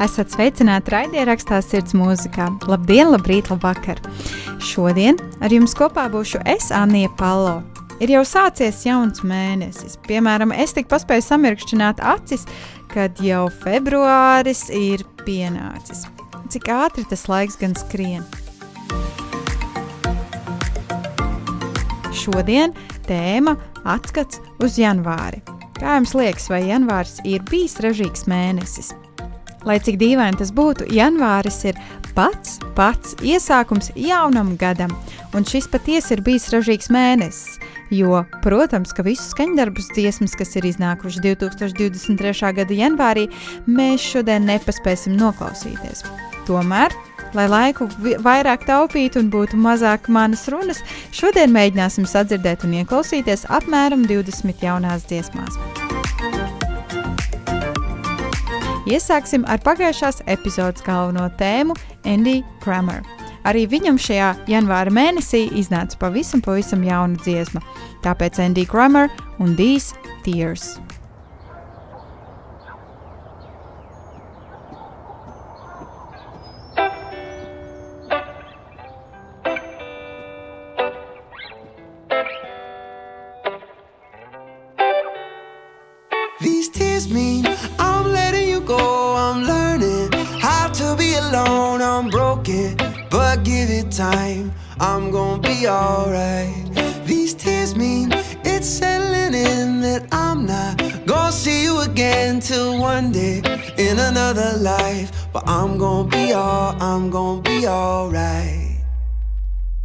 Esat sveicināti raidierakstā Sirds mūzikā. Labdien, labrīt, labvakar! Šodien ar jums kopā būšu es, Anija Palo. Ir jau sācies jauns mēnesis. Piemēram, es tik paspēju samirkšķināt acis, kad jau februāris ir pienācis. Cik ātri tas laiks gan skrien. Šodien tēma atskats uz janvāri. Kā jums liekas, vai janvārs ir bijis ražīgs mēnesis? Lai cik dīvaini tas būtu, janvāris ir pats pats iesākums jaunam gadam, un šis patiesi ir bijis ražīgs mēnesis. Jo, protams, ka visus skaņdarbus dziesmas, kas ir iznākušas 2023. gada janvārī, mēs šodien nepaspēsim noklausīties. Tomēr, lai laiku vairāk taupītu un būtu mazāk manas runas, šodien mēģināsim sadzirdēt un ieklausīties apmēram 20 jaunās dziesmās. Iesāksim ar pagājušās epizodes galveno tēmu Andy Kramer. Arī viņam šajā janvāra mēnesī iznāca pavisam, pavisam jauna dziesma. Tāpēc Andy Kramer un These Tears. Time, I'm gonna be alright. These tears mean it's settling in that I'm not gonna see you again till one day in another life. But I'm gonna be all, I'm gonna be alright.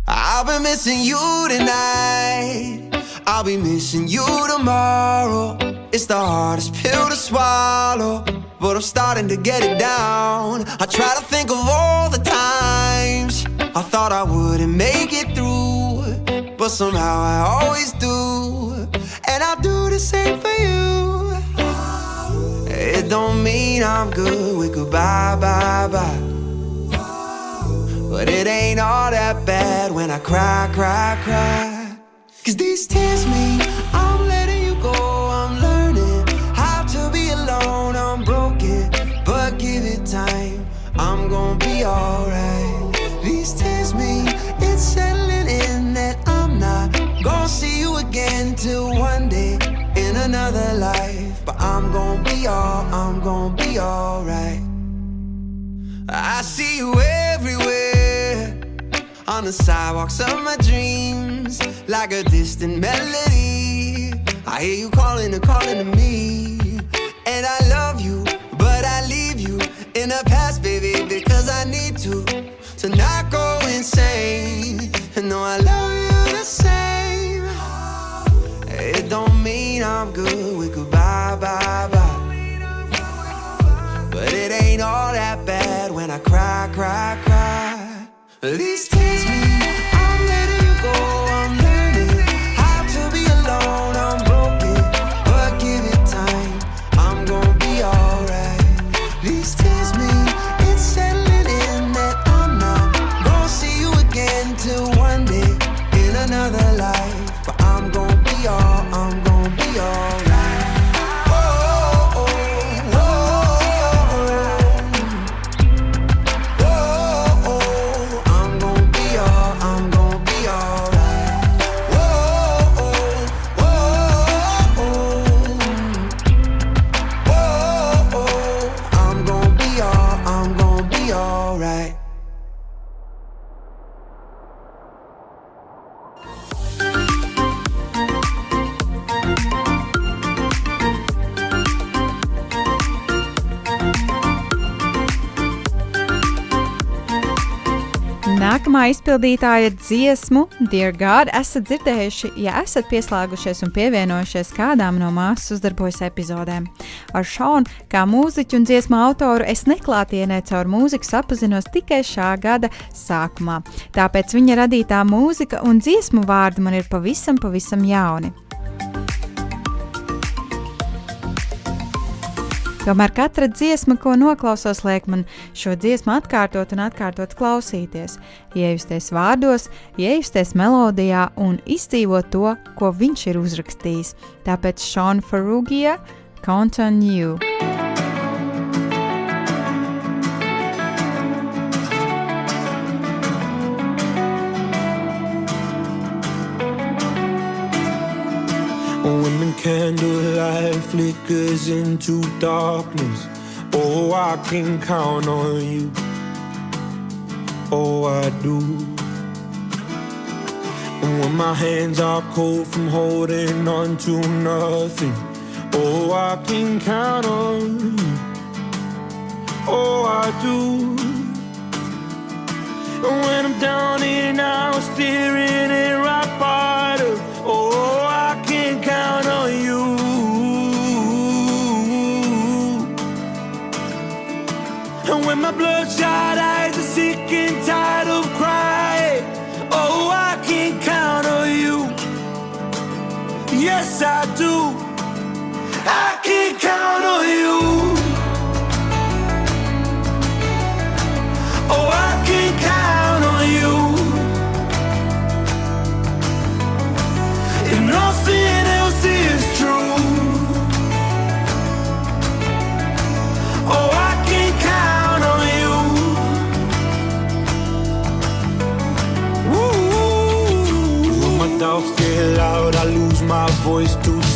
I'll be missing you tonight. I'll be missing you tomorrow. It's the hardest pill to swallow, but I'm starting to get it down. I try to think of all the times I thought I wouldn't make it through, but somehow I always do. And I'll do the same for you. It don't mean I'm good with goodbye, bye, bye. But it ain't all that bad when I cry, cry, cry. Cause these tears mean I'm all, I'm gonna be alright. I see you everywhere on the sidewalks of my dreams, like a distant melody. I hear you calling and calling to me, and I love you, but I leave you in the past, baby, because I need to to not go insane. And know I love you the same. It don't mean I'm good with goodbye, bye, bye. But it ain't all that bad when I cry, cry, cry. These tears mean sākumā izpildītāja dziesmu Dear God esat dzirdējuši, ja esat pieslēgušies un pievienojušies kādām no māsas uzdarbojas epizodēm. Ar Šonu, kā mūziķu un dziesmu autoru, es neklātienē caur mūziku sapazinos tikai šā gada sākumā. Tāpēc viņa radītā mūzika un dziesmu vārdi man ir pavisam, pavisam jauni. Tomēr katra dziesma, ko noklausos, liek man šo dziesmu atkārtot un atkārtot klausīties, iejusties vārdos, iejusties melodijā un izdzīvot to, ko viņš ir uzrakstījis. Tāpēc Šona Farugija, Count on You! Candlelight flickers into darkness, oh, I can count on you. Oh, I do. And when my hands are cold from holding on to nothing, oh, I can count on you. Oh, I do. And when I'm down and out, staring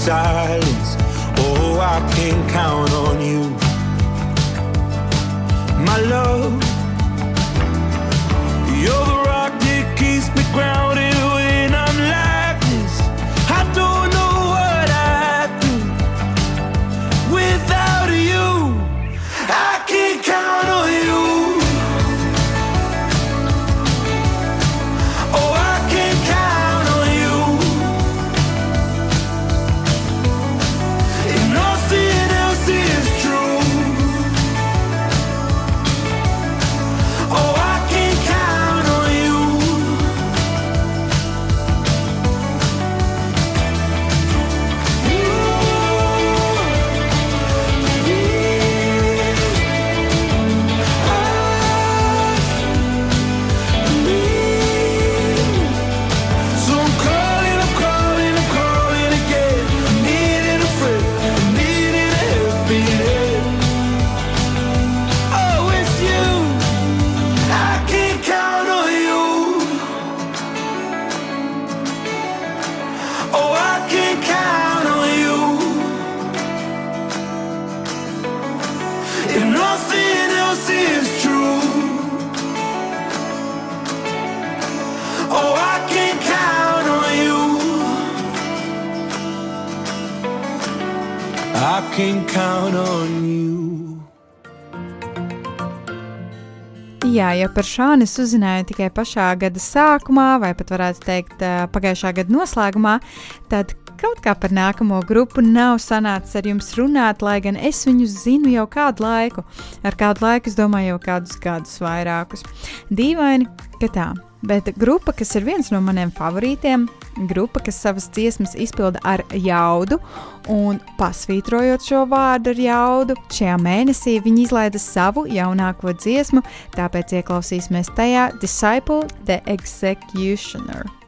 voice Jā, ja par šādu es uzzināju tikai pašā gada sākumā, vai pat varētu teikt, pagājušā gada noslēgumā, tad kaut kā par nākamo grupu nav sanācis ar jums runāt, lai gan es viņus zinu jau kādu laiku. Ar kādu laiku, es domāju, jau kādus gadus vairākus. Dīvaini, ka tā. Bet grupa, kas ir viens no maniem favorītiem, grupa, kas savas dziesmas izpilda ar jaudu, un pasvītrojot šo vārdu ar jaudu, šajā mēnesī viņi izlaida savu jaunāko dziesmu, tāpēc ieklausīsimies tajā Disciple the Executioner.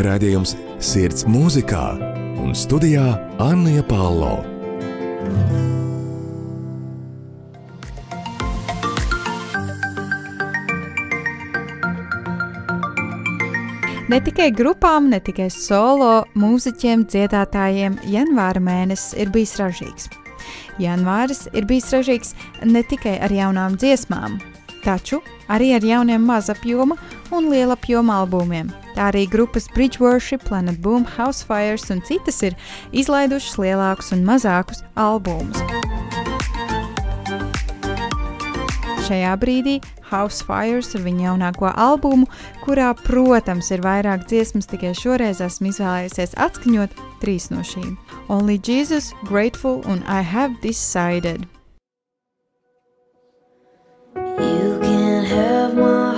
Radījums Sirds mūzikā un studijā Anna Pālo. Ne tikai grupām, ne tikai solo mūziķiem, dziedātājiem janvāra mēnesis ir bijis ražīgs. Janvāris ir bijis ražīgs ne tikai ar jaunām dziesmām, taču arī ar jauniem mazapjoma un lielapjoma albumiem – Tā arī grupas Bridge Worship, Planet Boom, Housefires un citas ir izlaidušas lielākus un mazākus albumus. Šajā brīdī Housefires ar viņa jaunāko albumu, kurā, protams, ir vairāk dziesmas, tikai šoreiz esmu izvēlējusies atskaņot trīs no šīm - Only Jesus, Grateful un I Have Decided. You can have my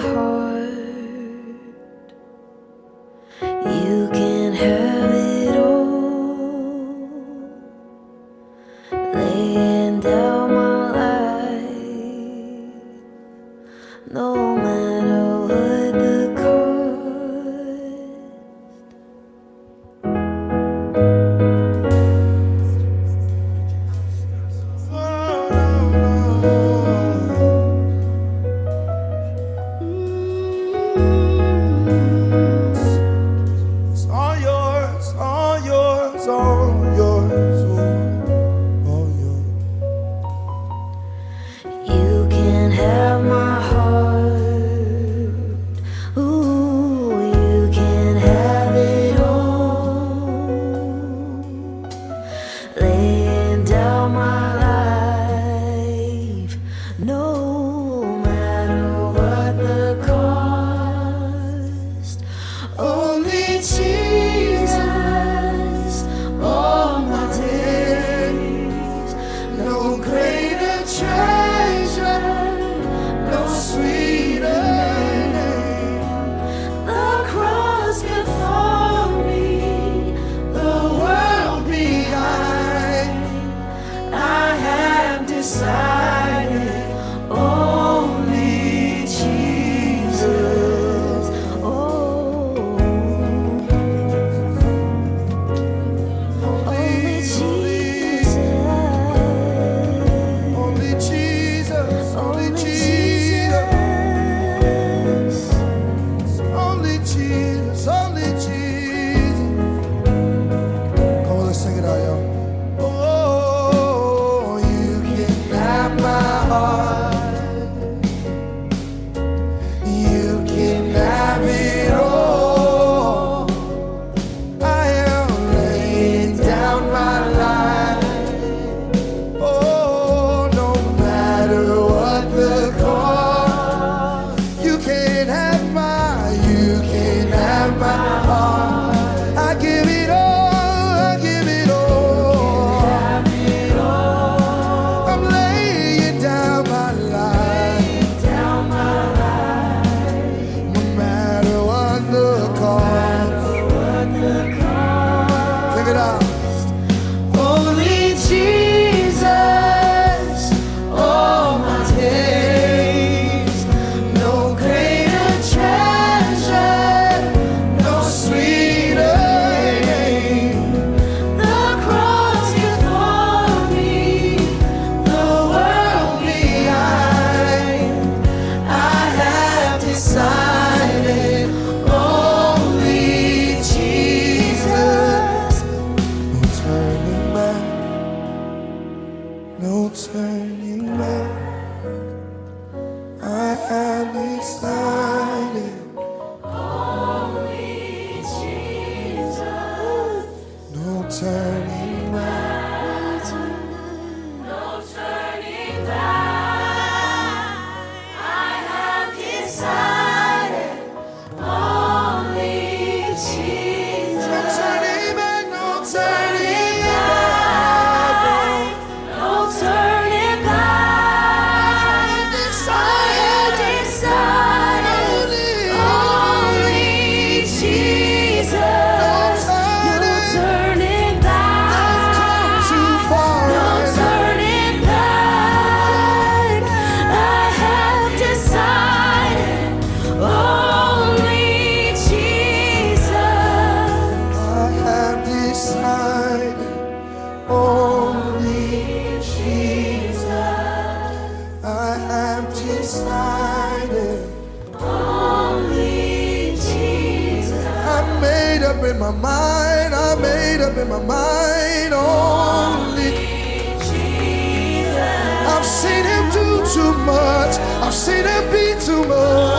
seen him be too much.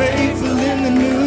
faithful in the new.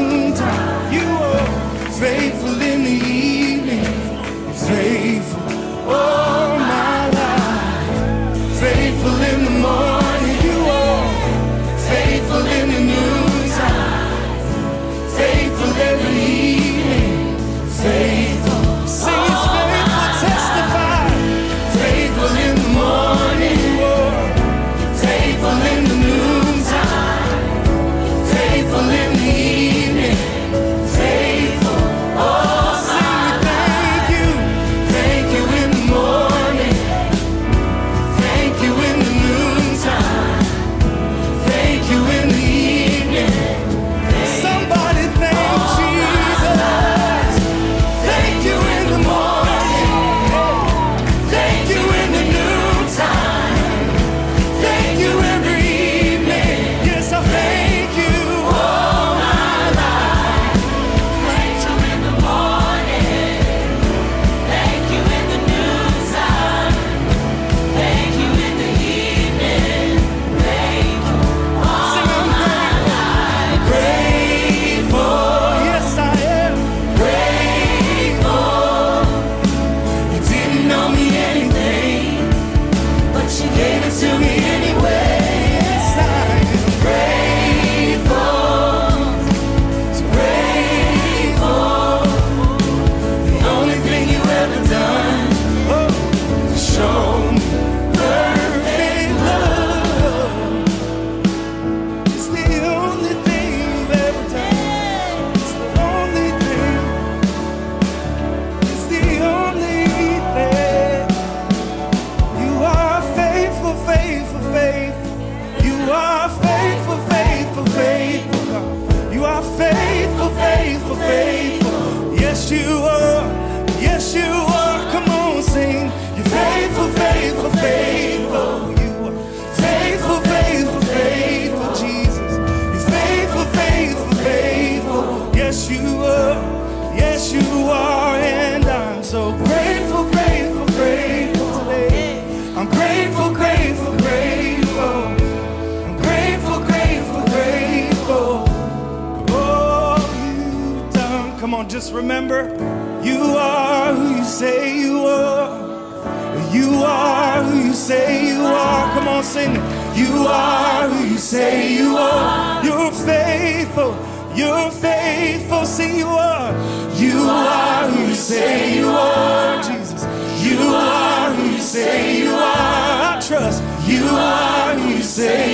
are who you say you are. You're faithful, you're faithful, say you are. You are who you say you are, Jesus. You are who you say you are. I trust you are who you say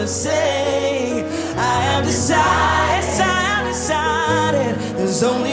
gonna sing. I am decided, I am decided. There's only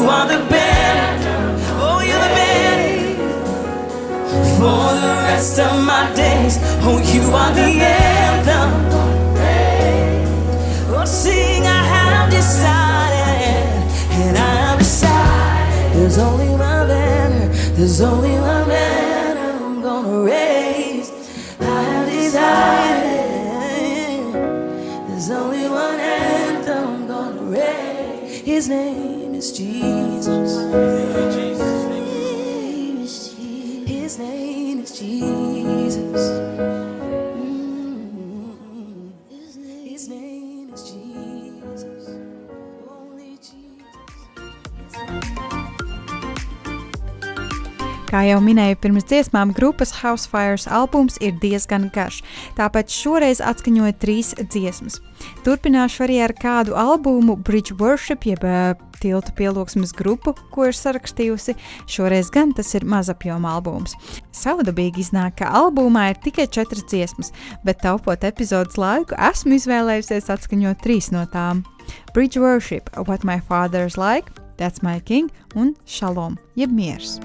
You are the banner, oh, you're the banner for the rest of my days. Oh, you are the anthem. Oh, sing, I have decided, and I have decided. There's only one banner, there's only one banner I'm gonna raise. I have decided, there's only one anthem I'm gonna raise. His name against. jau minēju pirms dziesmām, grupas Housefires albums ir diezgan garš, tāpēc šoreiz atskaņoju trīs dziesmas. Turpināšu arī ar kādu albumu Bridge Worship, jeb uh, tiltu pieloksmes grupu, ko ir sarakstījusi. Šoreiz gan tas ir mazapjoma albums. Savādāk iznāk, ka albumā ir tikai četras dziesmas, bet taupot epizodes laiku, esmu izvēlējusies atskaņot trīs no tām. Bridge Worship, What My Father's Like, That's My King un Shalom, jeb miers.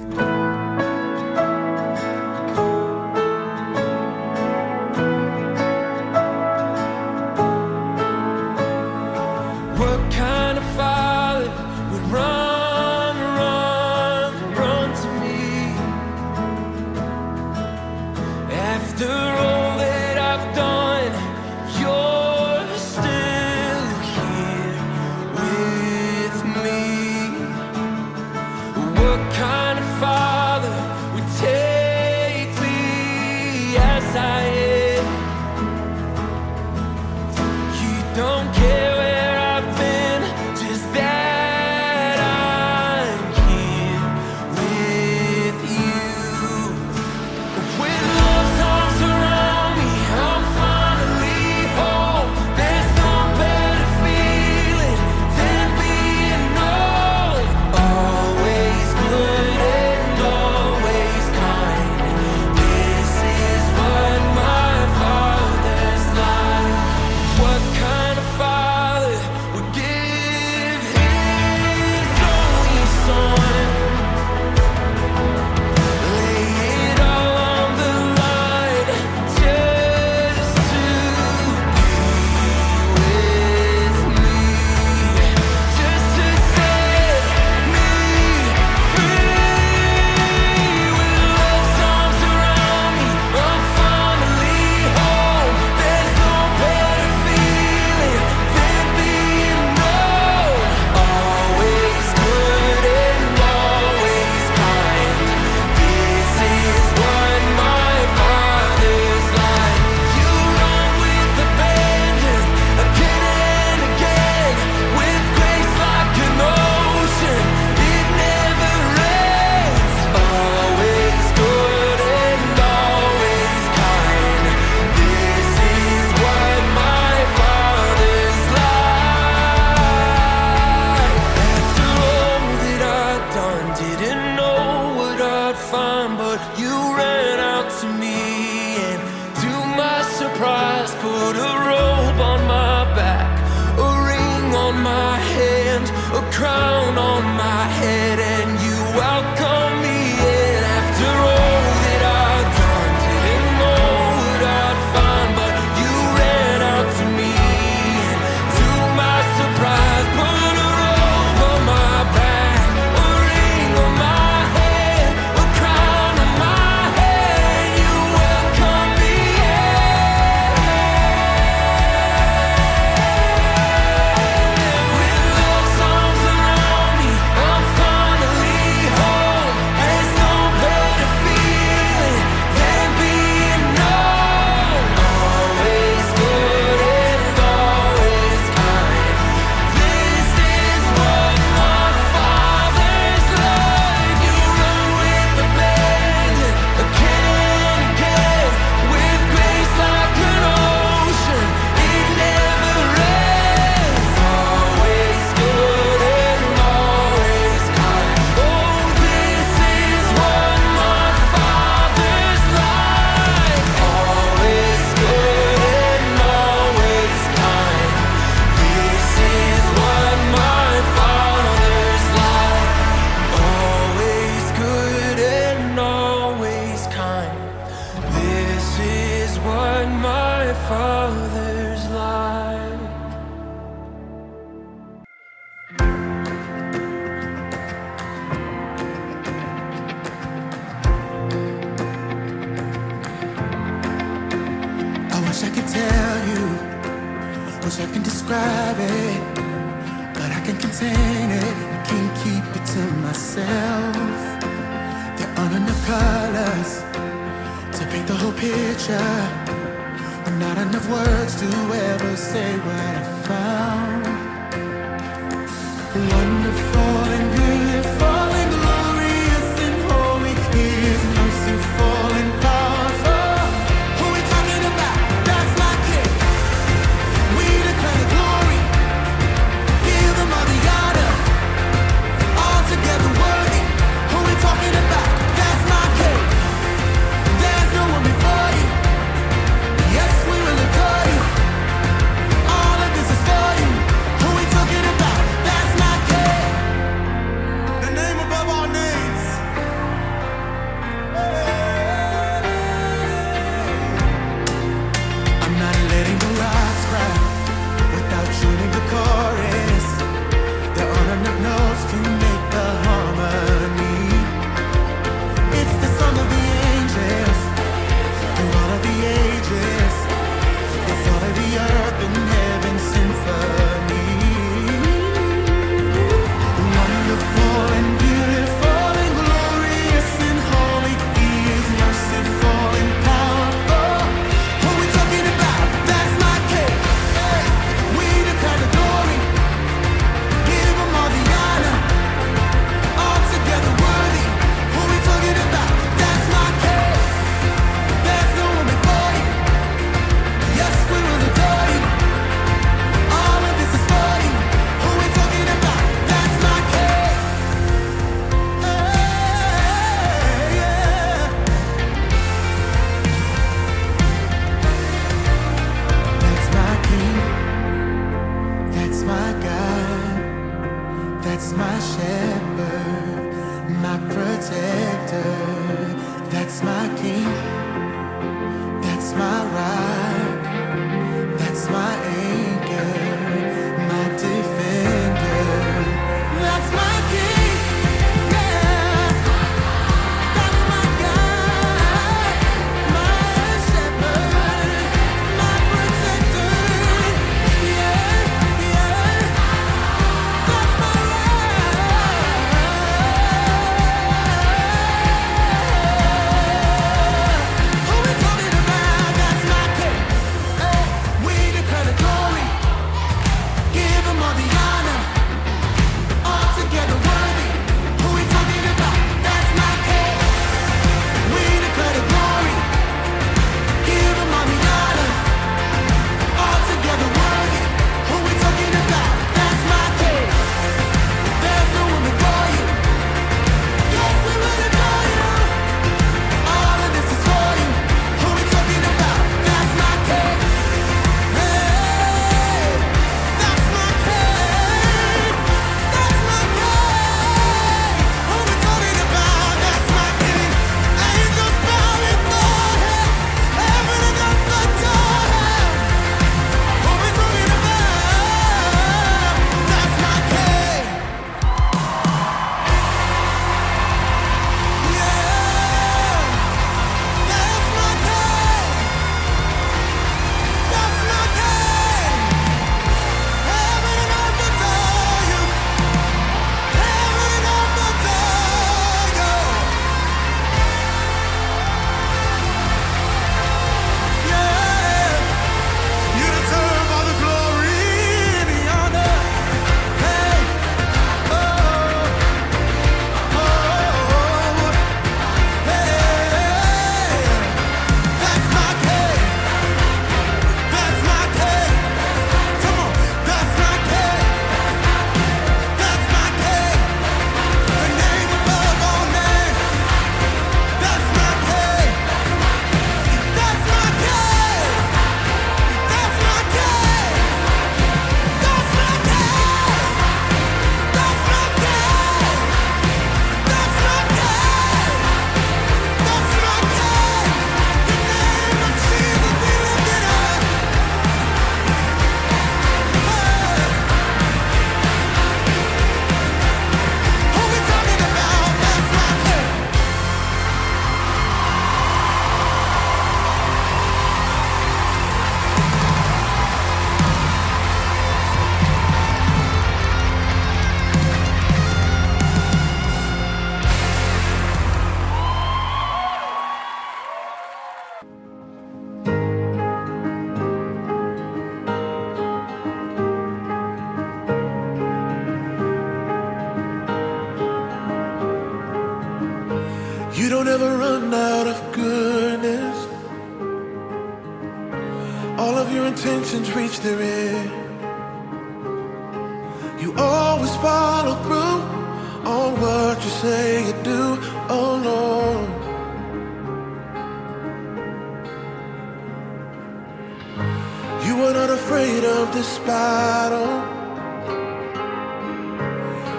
of this battle.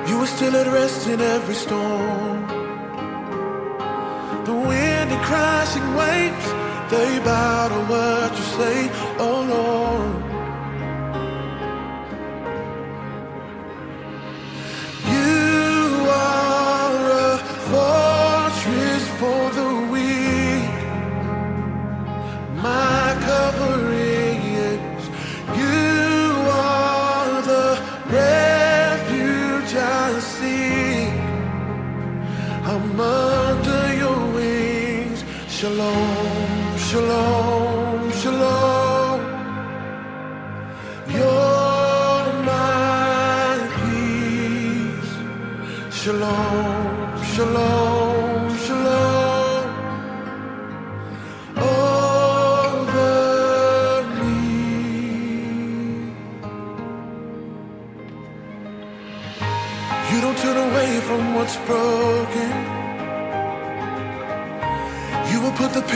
You were still at rest in every storm. The wind and crashing waves, they battle what you say, oh Lord.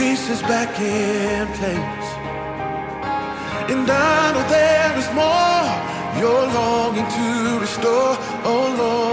pieces back in place. And I know there is more you're longing to restore, oh Lord.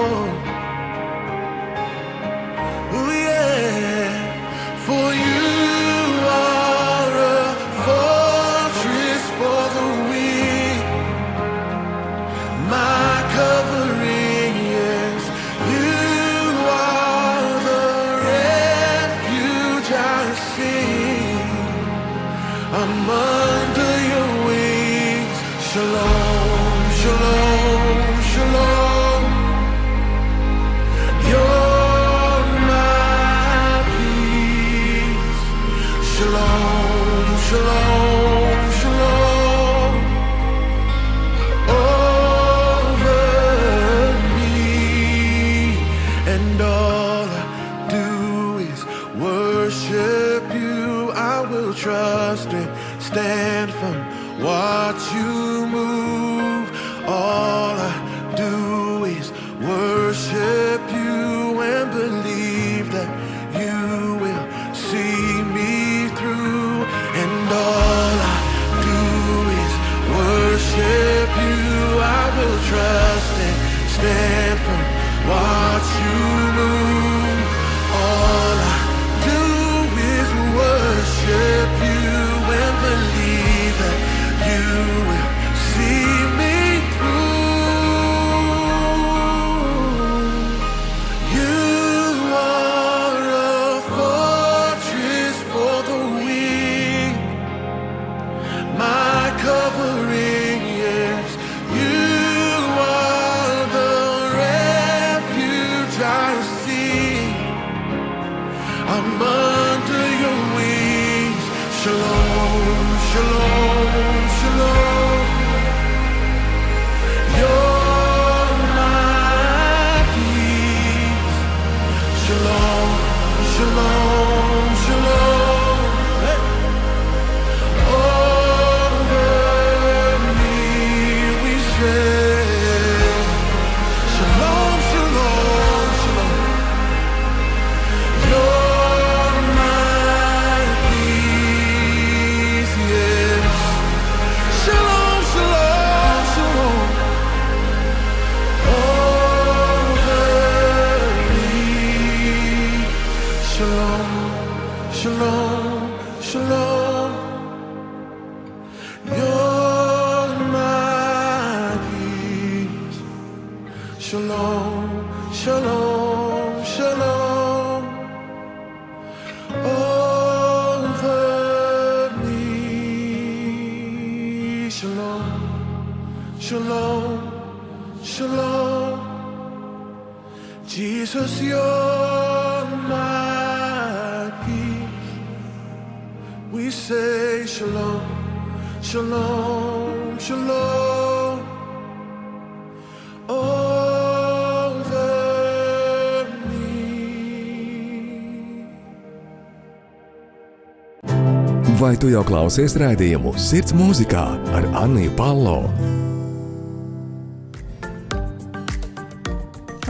Radio klausies raidījumu Sirds mūzikā ar Anniju Palo.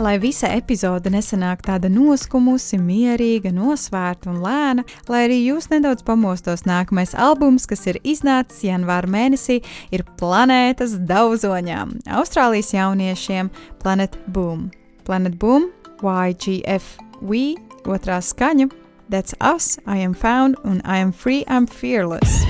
Lai visa epizode nesanāk tāda noskumusi, mierīga, nosvērta un lēna, lai arī jūs nedaudz pamostos, nākamais albums, kas ir iznācis janvāra mēnesī, ir Planētas daudzoņām, Austrālijas jauniešiem Planet Boom. Planet Boom, YGF, We, otrā skaņa That's us. I am found and I am free. I'm fearless.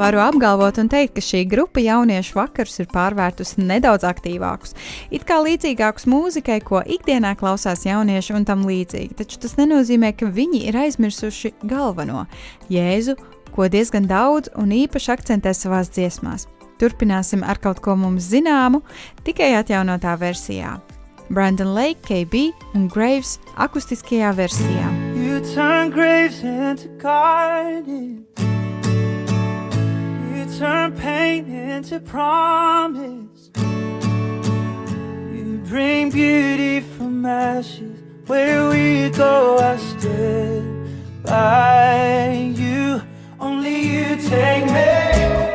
Varu apgalvot un teikt, ka šī grupa jauniešu vakarus ir pārvērtusi nedaudz aktīvākus, it kā līdzīgākus mūzikai, ko ikdienā klausās jaunieši un tam līdzīgi. Taču tas nenozīmē, ka viņi ir aizmirsuši galveno - Jēzu, ko diezgan daudz un īpaši akcentē savās dziesmās. Turpināsim ar kaut ko mums zināmu, tikai atjaunotā versijā. Brandon Lake, KB un Graves akustiskajā versijā. You turn graves into gardens. Turn pain into promise. You bring beauty from ashes. Where we go, I stand by you. Only you take me.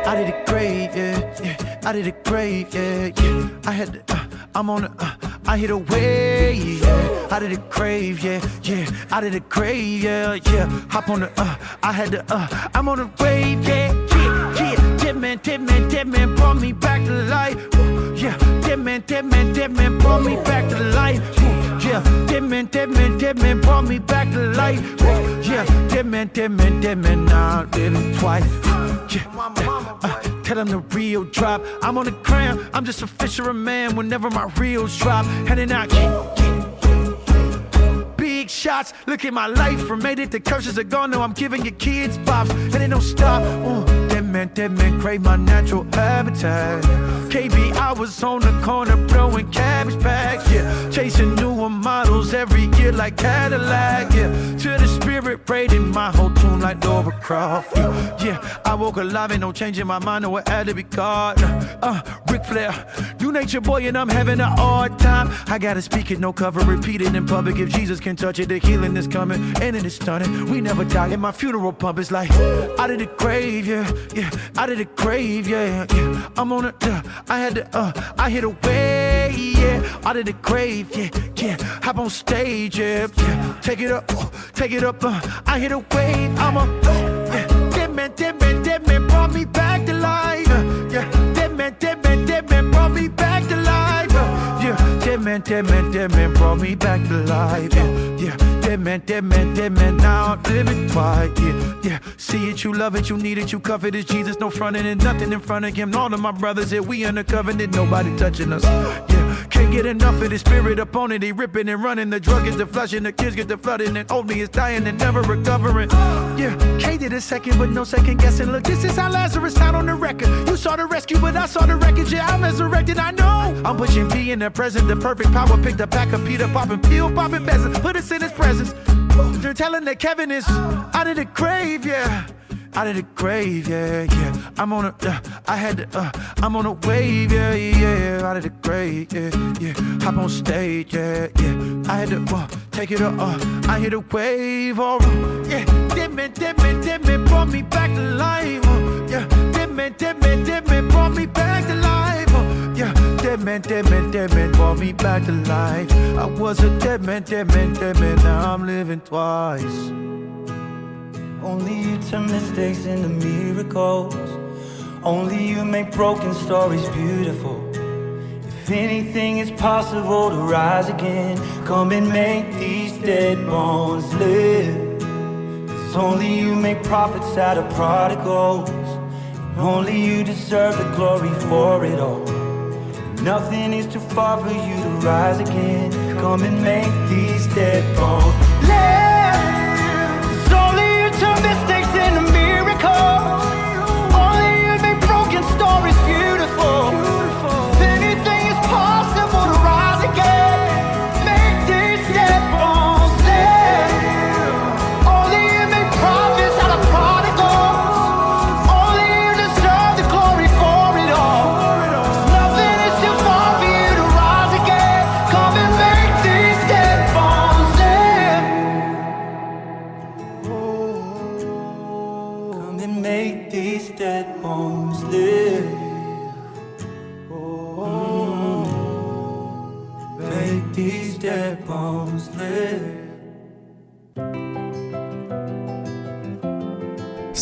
Out of the grave, yeah, yeah. Out of the grave, yeah, yeah. I had to, uh, I'm on the, uh, I hit away, yeah. Out of the grave, yeah, yeah. Out of the grave, yeah, yeah. Hop on the, uh, I had to, uh, I'm on the wave, yeah. Dead man, dead man, dead man brought me back to life. Woo, Yeah, dead man, dead man, dead man brought me back to life. Woo, Yeah, dead man, dead man, dead man brought me back to life. Woo, Yeah, dead man, dead man, dead man, now I'm living twice. Yeah, uh, tell them the real drop. I'm on the ground, I'm just a fisherman whenever my reels drop. Heading out, big shots. Look at my life from made it. The curses are gone. Now I'm giving your kids pops, and it don't stop. Uh, man, dead man, crave my natural habitat. KB, I was on the corner blowing cabbage bags. Yeah, chasing newer models every year like Cadillac. Yeah, to the spirit braiding my whole tune like Lara Croft. Yeah, yeah, I woke alive and no changing my mind. No, it had to be God. Uh, Ric Flair, you nature boy, and I'm having a hard time. I gotta speak it, no cover, repeat it in public. If Jesus can touch it, the healing is coming, and it is stunning. We never die. And my funeral pump is like out of the grave, yeah, yeah, out of the grave, yeah, yeah. I'm on it, uh, I had to, uh, I hit away, yeah, out of the grave, yeah, yeah. Hop on stage, yeah, yeah. Take it up, uh, take it up, uh, I hit a wave, I'm a, uh, yeah. Dead man, dead man, dead man brought me back to life, uh, yeah. Dead man, dead man, dead man brought me back to life, uh, yeah. Dead man, dead man, dead man brought me back to life, yeah, yeah. Dead man, dead man, dead man, now I'm living twice, yeah, yeah. See it, you love it, you need it, you cover it, Jesus, no fronting and nothing in front of him. All of my brothers here, we under covenant, nobody touching us, yeah. Can't get enough of the spirit upon it, he ripping and running. The drug is the flushing, the kids get the flooding, and me is dying and never recovering. Yeah, K did a second, but no second guessing. Look, this is how Lazarus sound on the record. You saw the rescue, but I saw the wreckage. Yeah, I'm resurrected, I know. I'm pushing P in the present, the perfect power. Picked a pack of Peter popping, peel popping peasants, put us in his They're telling that Kevin is out of the grave, yeah. Out of the grave, yeah, yeah. I'm on a, uh, I had to, uh, I'm on a wave, yeah, yeah. Out of the grave, yeah, yeah. Hop on stage, yeah, yeah. I had to, uh, take it up, uh, I hit a wave, oh, yeah. Dead man, dead man, dead man brought me back to life, uh, yeah. Dead man, dead man, dead man brought me back to life. Dead man, dead man, dead man brought me back to life. I was a dead man, dead man, dead man. Now I'm living twice. Only you turn mistakes into miracles. Only you make broken stories beautiful. If anything is possible to rise again, come and make these dead bones live. Cause only you make prophets out of prodigals. Only you deserve the glory for it all. Nothing is too far for you to rise again. Come and make these dead live. It's only you turn mistakes into miracles. Only you make broken stories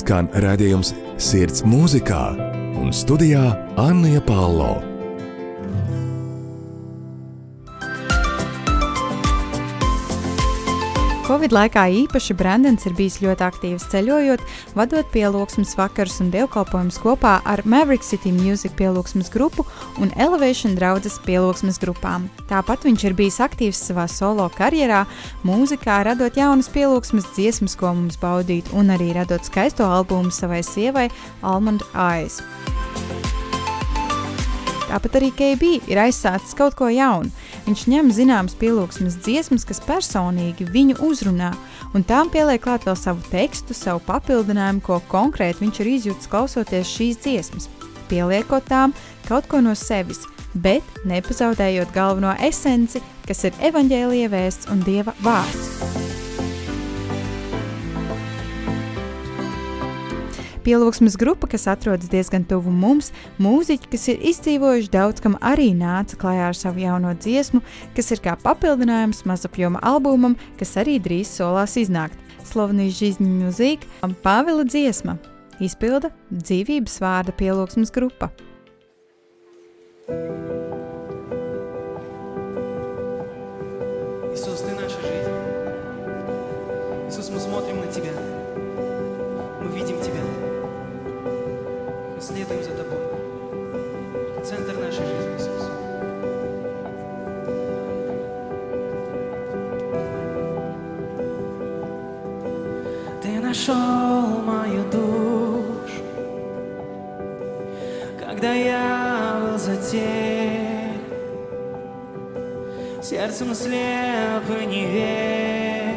Skan redzējums Sirds mūzikā un studijā Anna Palo. Covid laikā īpaši Brandons ir bijis ļoti aktīvs ceļojot, vadot pielūgsmes vakarus un dievkalpojumus kopā ar Maverick City Music pielūgsmes grupu un Elevation draudzes pielūgsmes grupām. Tāpat viņš ir bijis aktīvs savā solo karjerā, mūzikā, radot jaunas pielūgsmes dziesmas, ko mums baudīt, un arī radot skaisto albumu savai sievai Almond Eyes. Tāpat arī KB ir aizsācis kaut ko jaunu. Viņš ņem zināmas pielūgsmes dziesmas, kas personīgi viņu uzrunā, un tām pieliek klāt vēl savu tekstu, savu papildinājumu, ko konkrēti viņš ir izjūtis klausoties šīs dziesmas, pieliekot tām kaut ko no sevis, bet nepazaudējot galveno esenci, kas ir evaņģēlīja vēsts un dieva vārds. Pielūgsmes grupa, kas atrodas diezgan tuvu mums, mūziķi, kas ir izdzīvojuši daudz, kam arī nāca klajā ar savu jauno dziesmu, kas ir kā papildinājums mazapjoma albumam, kas arī drīz solās iznākt. Slovenijas žīzņu mūzika un Pāvila dziesma izpilda dzīvības vārda pielūgsmes grupa. thank you Сердцем слеп и не верь,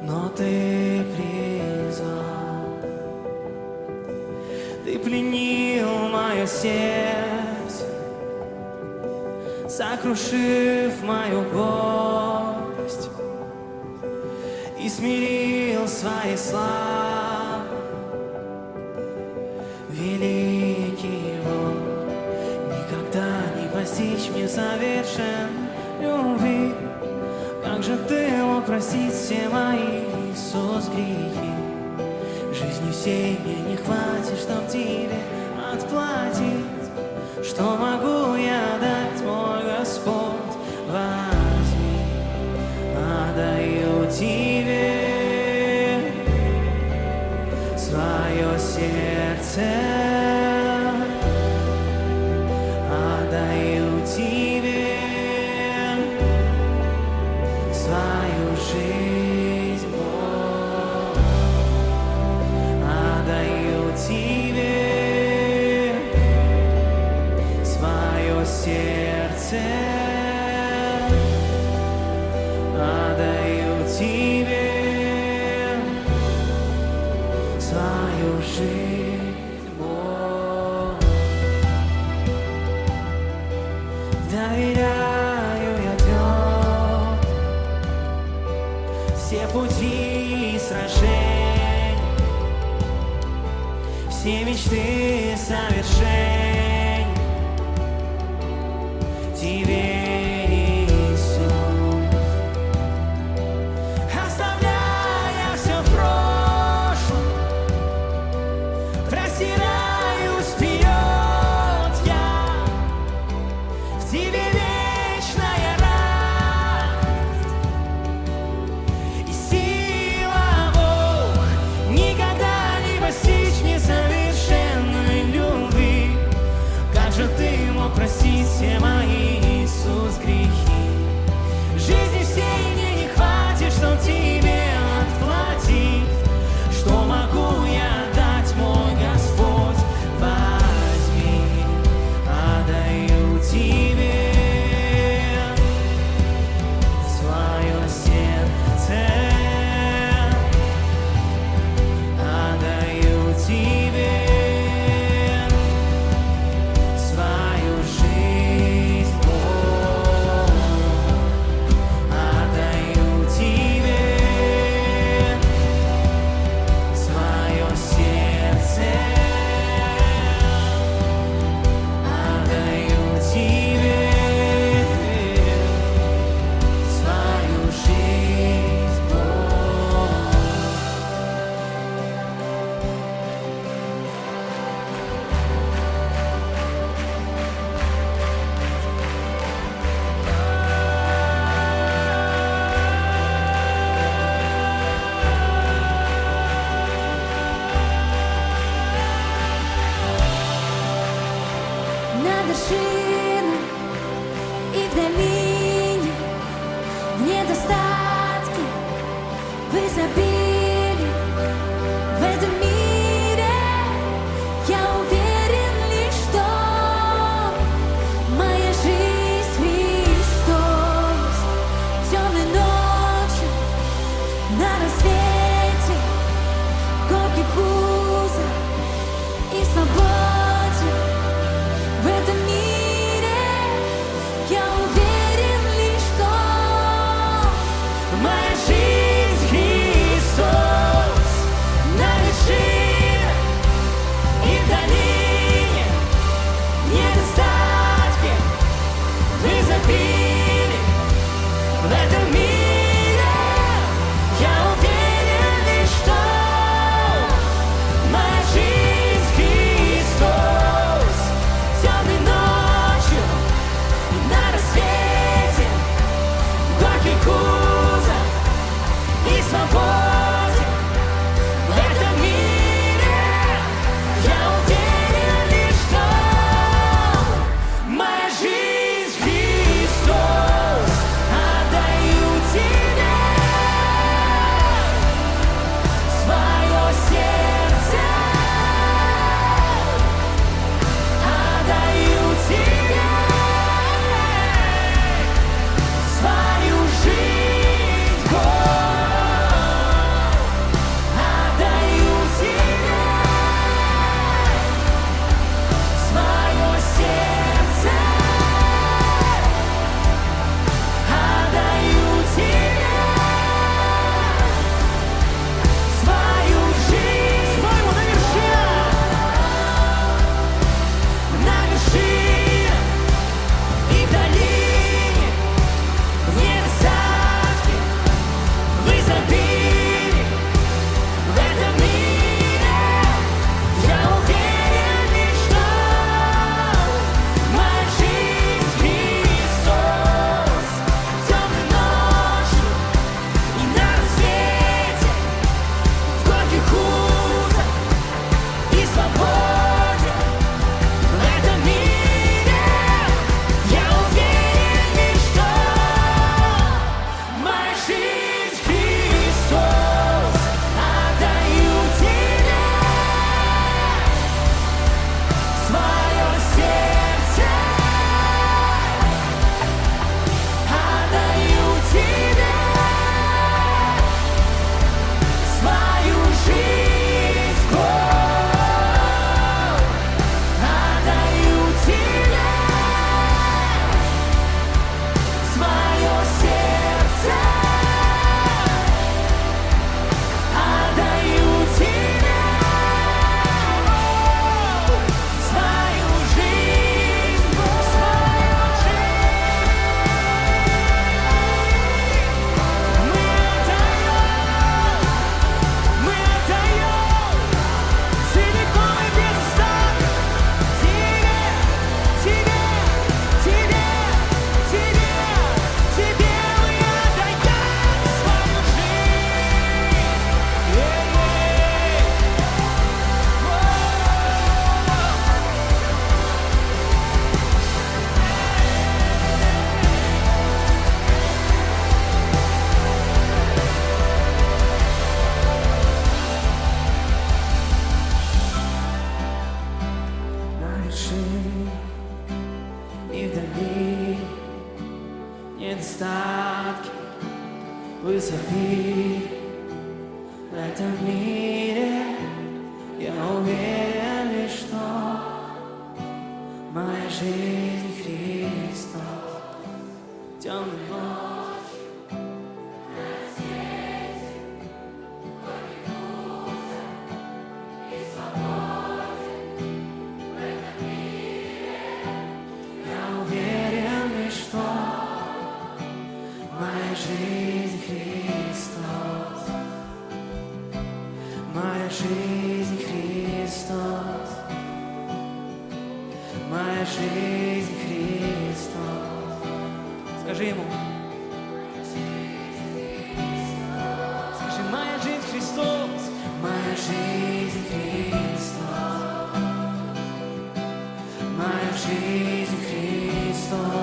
но ты призвал, ты пленил мое сердце, сокрушив мою горсть и смирил своей славой совершен любви. Как же ты мог простить все мои, Иисус, грехи? Жизни всей мне не хватит, чтоб тебе отплатить. Что могу я дать, мой Господь? Возьми, отдаю тебе свое сердце. Jesus Cristo.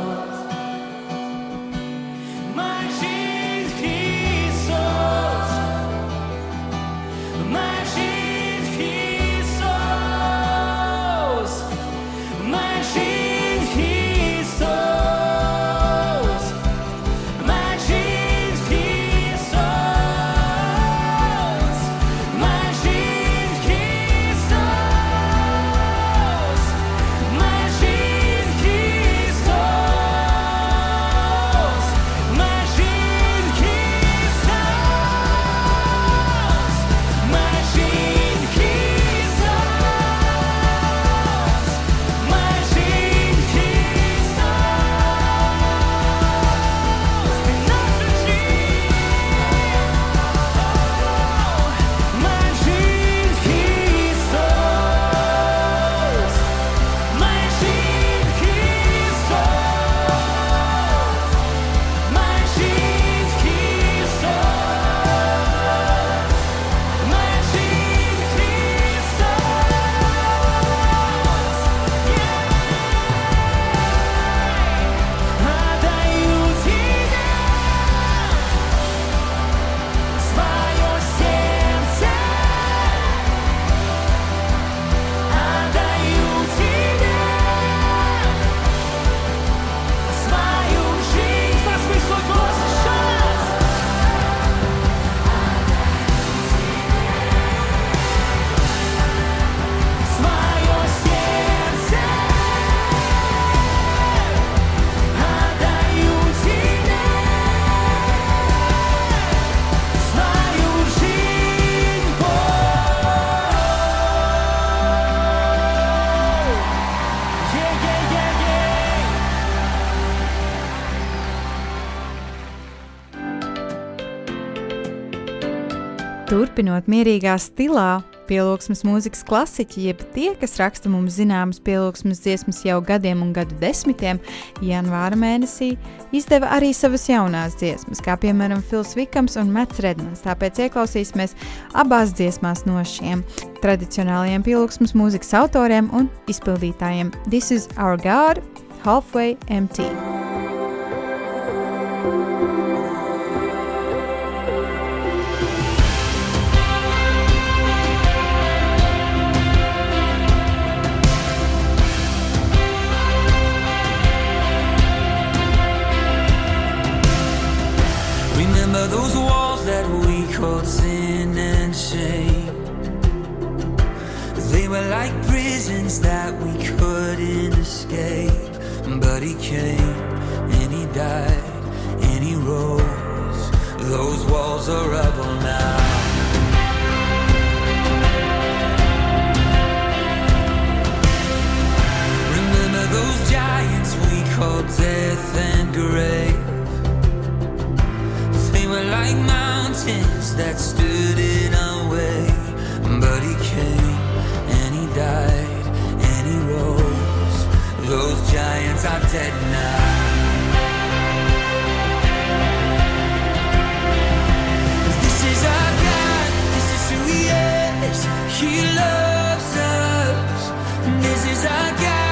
Turpinot mierīgā stilā, pielūgsmes mūzikas klasiķi, jeb tie, kas raksta mums zināmas pielūgsmes dziesmas jau gadiem un gadu desmitiem, janvāra mēnesī izdeva arī savas jaunās dziesmas, kā piemēram Fils Vikams un Mats Redmans. Tāpēc ieklausīsimies abās dziesmās no šiem tradicionālajiem pielūgsmes mūzikas autoriem un izpildītājiem. This is Our God, Halfway Empty. Remember were like prisons that we couldn't escape. But he came and he died and he rose. Those walls are rubble now. Remember those giants we called death and grave. They were like mountains that stood in died and he rose. Those giants are dead now. This is our God, this is who he is. He loves us. This is our God,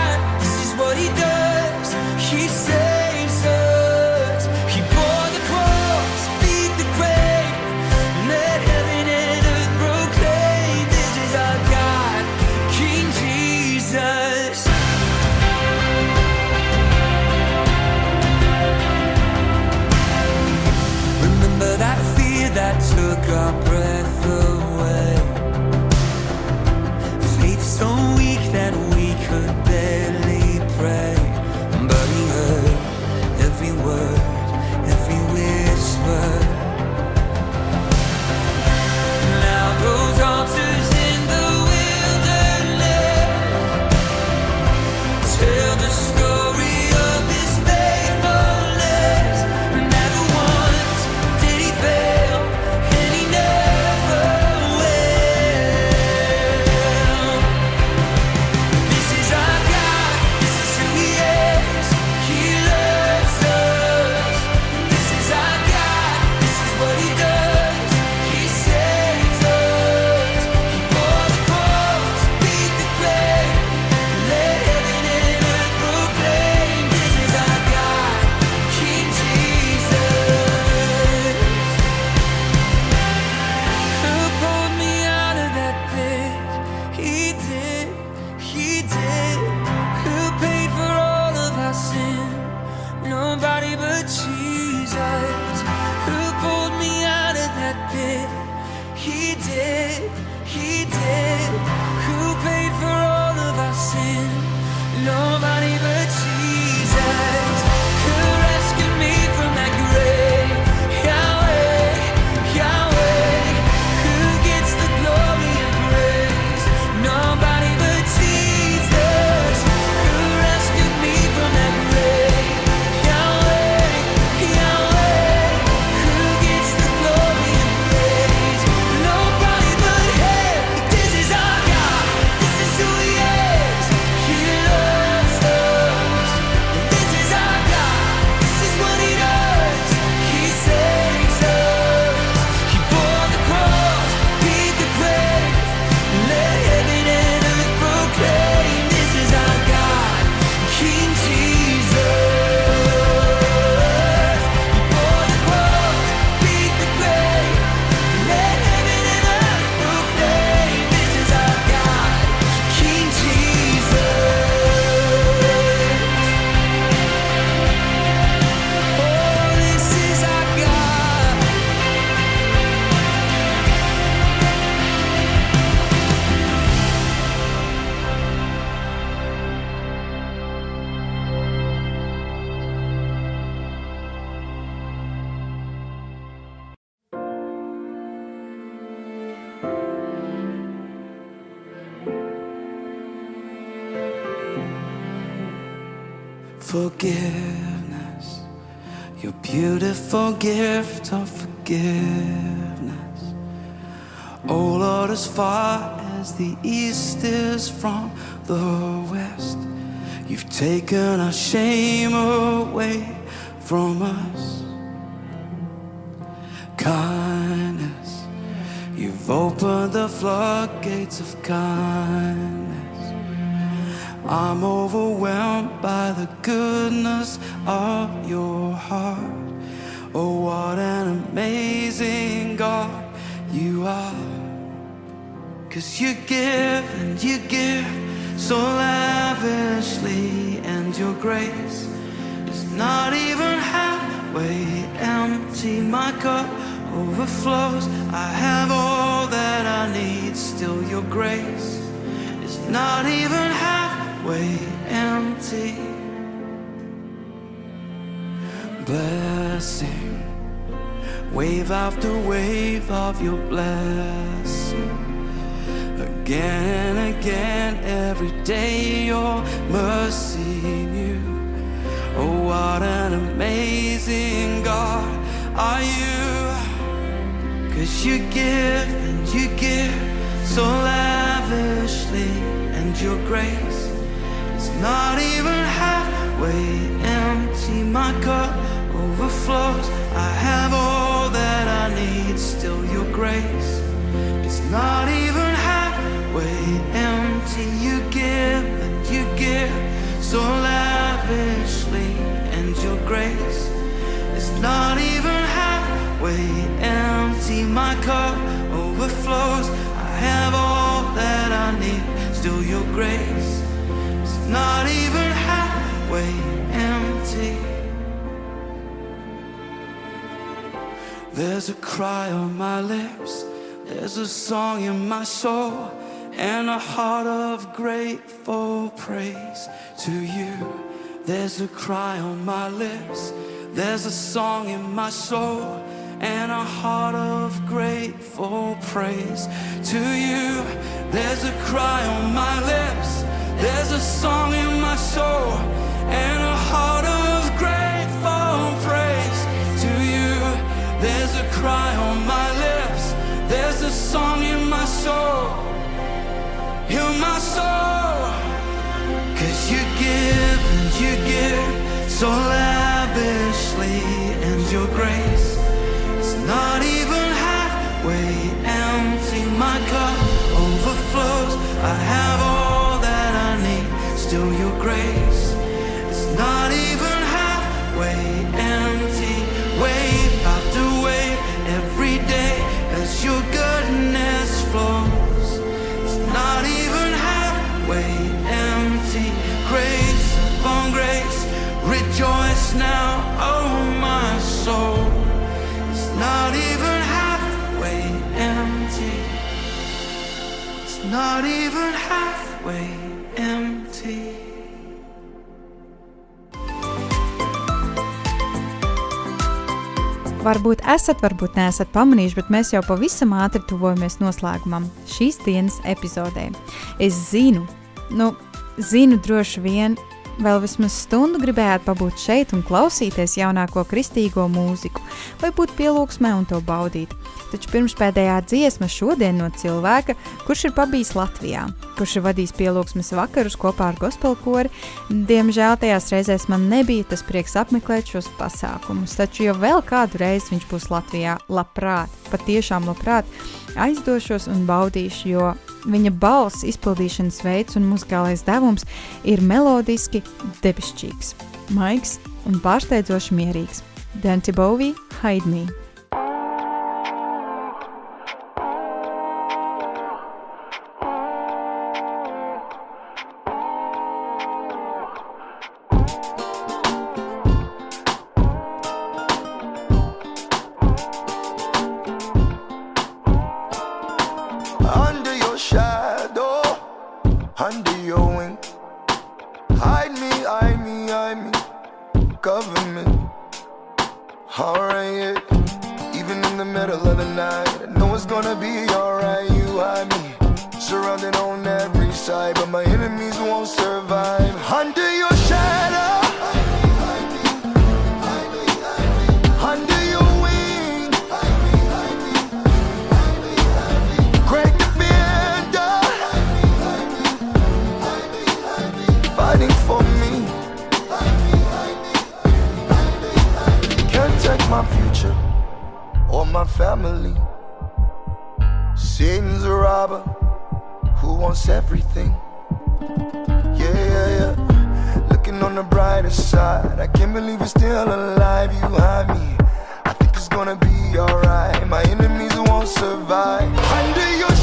taken our shame away from us. Kindness, you've opened the floodgates of kindness. I'm overwhelmed by the goodness of your heart. Oh, what an amazing God you are. Cause you give and you give so lavishly, and your grace is not even halfway empty. My cup overflows. I have all that I need, still your grace is not even halfway empty. Blessing, wave after wave of your blessing. Again and again, every day your mercy new. Oh, what an amazing God are you! Cause you give and you give so lavishly, and your grace is not even halfway empty. My cup overflows. I have all that I need, still your grace is not even halfway empty. You give and you give so lavishly, and your grace is not even halfway empty. My cup overflows. I have all that I need, still your grace is not even halfway empty. There's a cry on my lips, there's a song in my soul, and a heart of grateful praise to you. There's a cry on my lips, there's a song in my soul, and a heart of grateful praise to you. There's a cry on my lips, there's a song in my soul, and a heart of grateful praise to you. There's a cry on my lips, there's a song in my soul, in my soul. Cause you give and you give so lavishly, and your grace is not even halfway empty. My cup overflows. I have all that I need, still your grace is not even halfway now, oh my soul. It's not even halfway empty. It's not even halfway empty. Varbūt esat, varbūt neesat pamanījuši, bet mēs jau pavisam ātri tuvojamies noslēgumam šīs dienas epizodē. Es zinu, nu, zinu droši vien, vēl vismaz stundu gribējāt pabūt šeit un klausīties jaunāko kristīgo mūziku, vai būt pielūgsmē un to baudīt. Taču pirms pēdējā dziesma šodien no cilvēka, kurš ir pabijis Latvijā, kurš ir vadījis pielūgsmes vakarus kopā ar gospelkori, diemžēl tajās reizēs man nebija tas prieks apmeklēt šos pasākumus, taču jau vēl kādu reizi viņš būs Latvijā. Labprāt, patiešām labprāt aizdošos un baudīšu, jo viņa balss, izpildīšanas veids un muzikālais devums ir melodiski debesšķīgs, maigs un pārsteidzoši mierīgs. Dante Bowie, Hide can't believe we're still alive. You hide me. I think it's gonna be alright. My enemies won't survive. Under your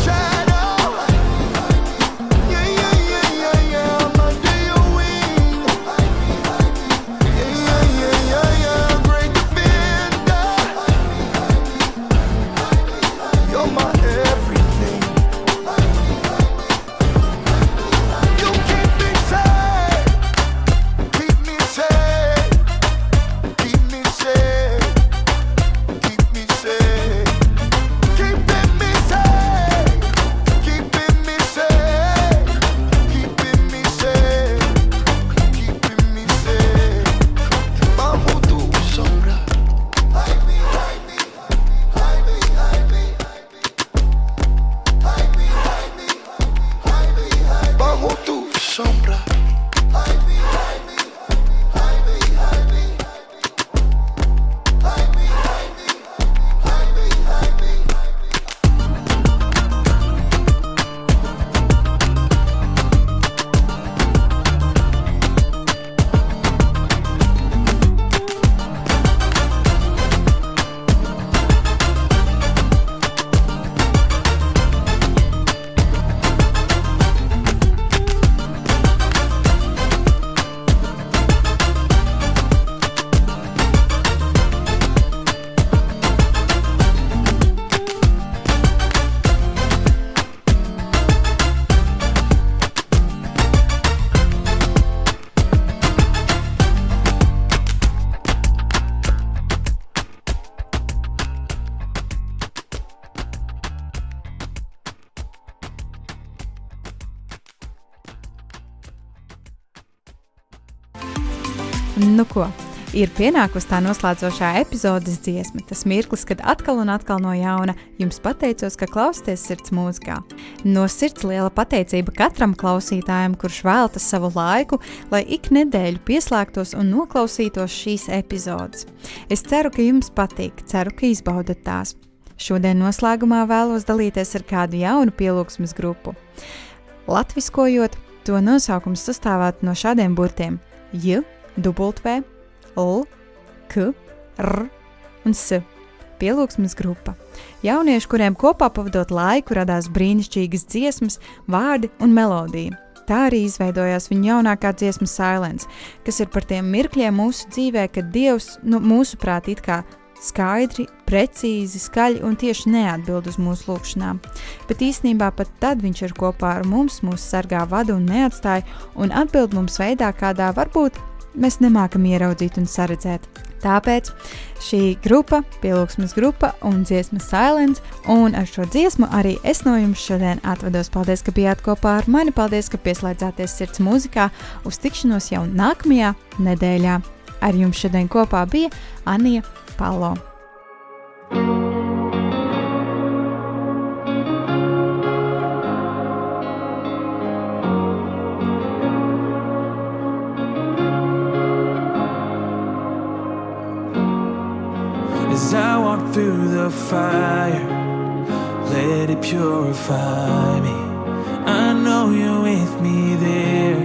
ir pienākusi tā noslēdzošā epizodes dziesma, tas mirklis, kad atkal un atkal no jauna jums pateicos, ka klausāties sirds mūzikā. No sirds liela pateicība katram klausītājam, kurš velta savu laiku, lai ik nedēļu pieslēgtos un noklausītos šīs epizodes. Es ceru, ka jums patīk, ceru, ka izbaudat tās. Šodien noslēgumā vēlos dalīties ar kādu jaunu pielūgsmes grupu. Latviskojot, to nosaukums sastāvētu no šādiem burtiem - J, W, L, K, R un S. Pielūgsmes grupa. Jaunieši, kuriem kopā pavadot laiku radās brīnišķīgas dziesmas, vārdi un melodija. Tā arī izveidojās viņa jaunākā dziesma Silence, kas ir par tiem mirkļiem mūsu dzīvē, kad Dievs, nu, mūsuprāt, it kā skaidri, precīzi, skaļi un tieši neatbild uz mūsu lūgšanām. Bet īstenībā pat tad viņš ir kopā ar mums, mūsu sargā vada un neatstāja, un atbild mums veidā, kādā varbūt mēs nemākam ieraudzīt un saredzēt. Tāpēc šī grupa, pielūgsmes grupa un dziesma Silence, un ar šo dziesmu arī es no jums šodien atvados. Paldies, ka bijāt kopā ar mani, paldies, ka pieslēdzāties sirds mūzikā, uz tikšanos jau nākamajā nedēļā. Ar jums šodien kopā bija Anija Palo. thank you a fire, let it purify me. I know you're with me there.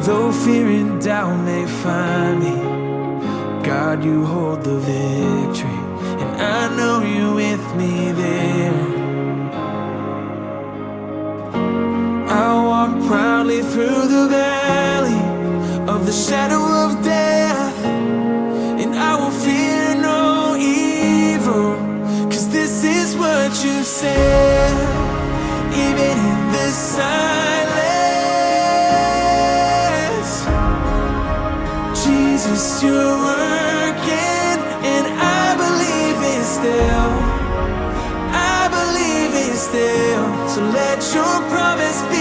Though fear and doubt may find me, God, you hold the victory, and I know you're with me there. I walk proudly through the valley of the shadow of death. even in the silence, Jesus, you're working, and I believe it still. I believe it still. So let your promise be.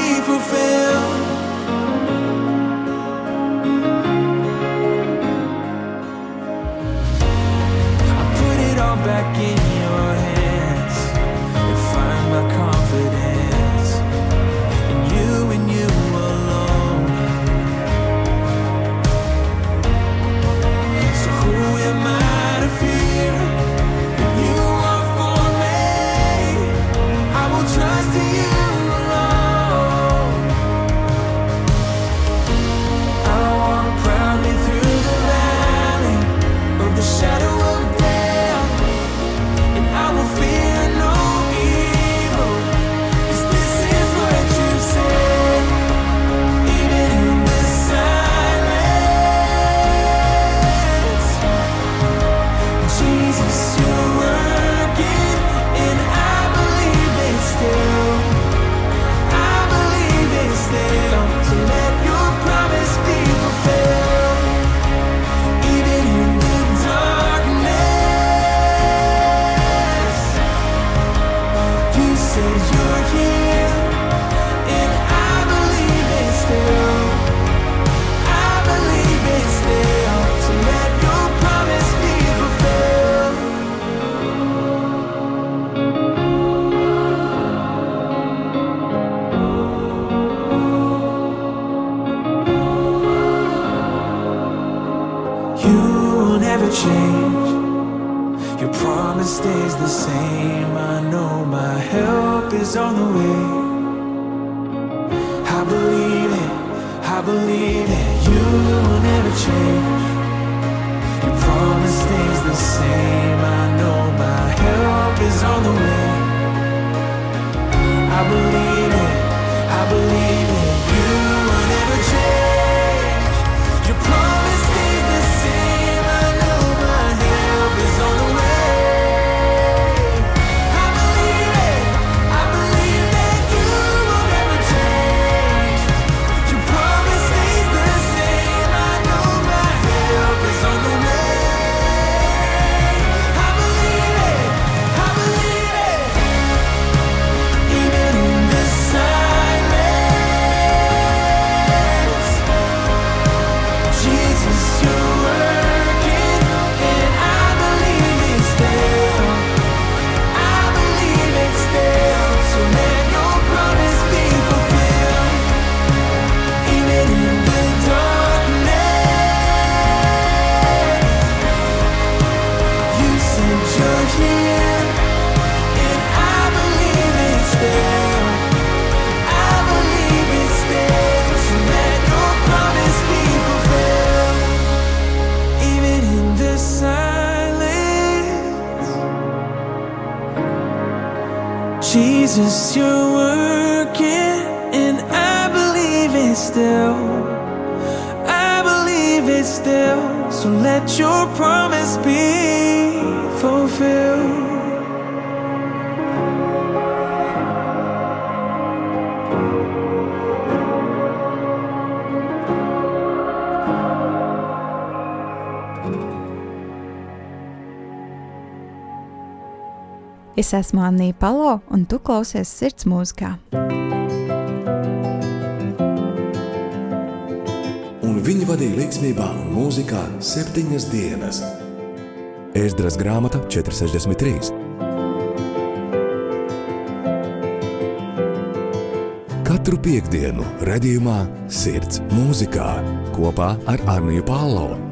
Es esmu Anija Palo, un tu klausies sirds mūzikā. Un viņi vadīja līdzsvarā un mūzikā septiņas dienas. Ēzdras grāmata 463. Katru piekdienu, redzējumā, sirds mūzikā kopā ar Arniju Pālau.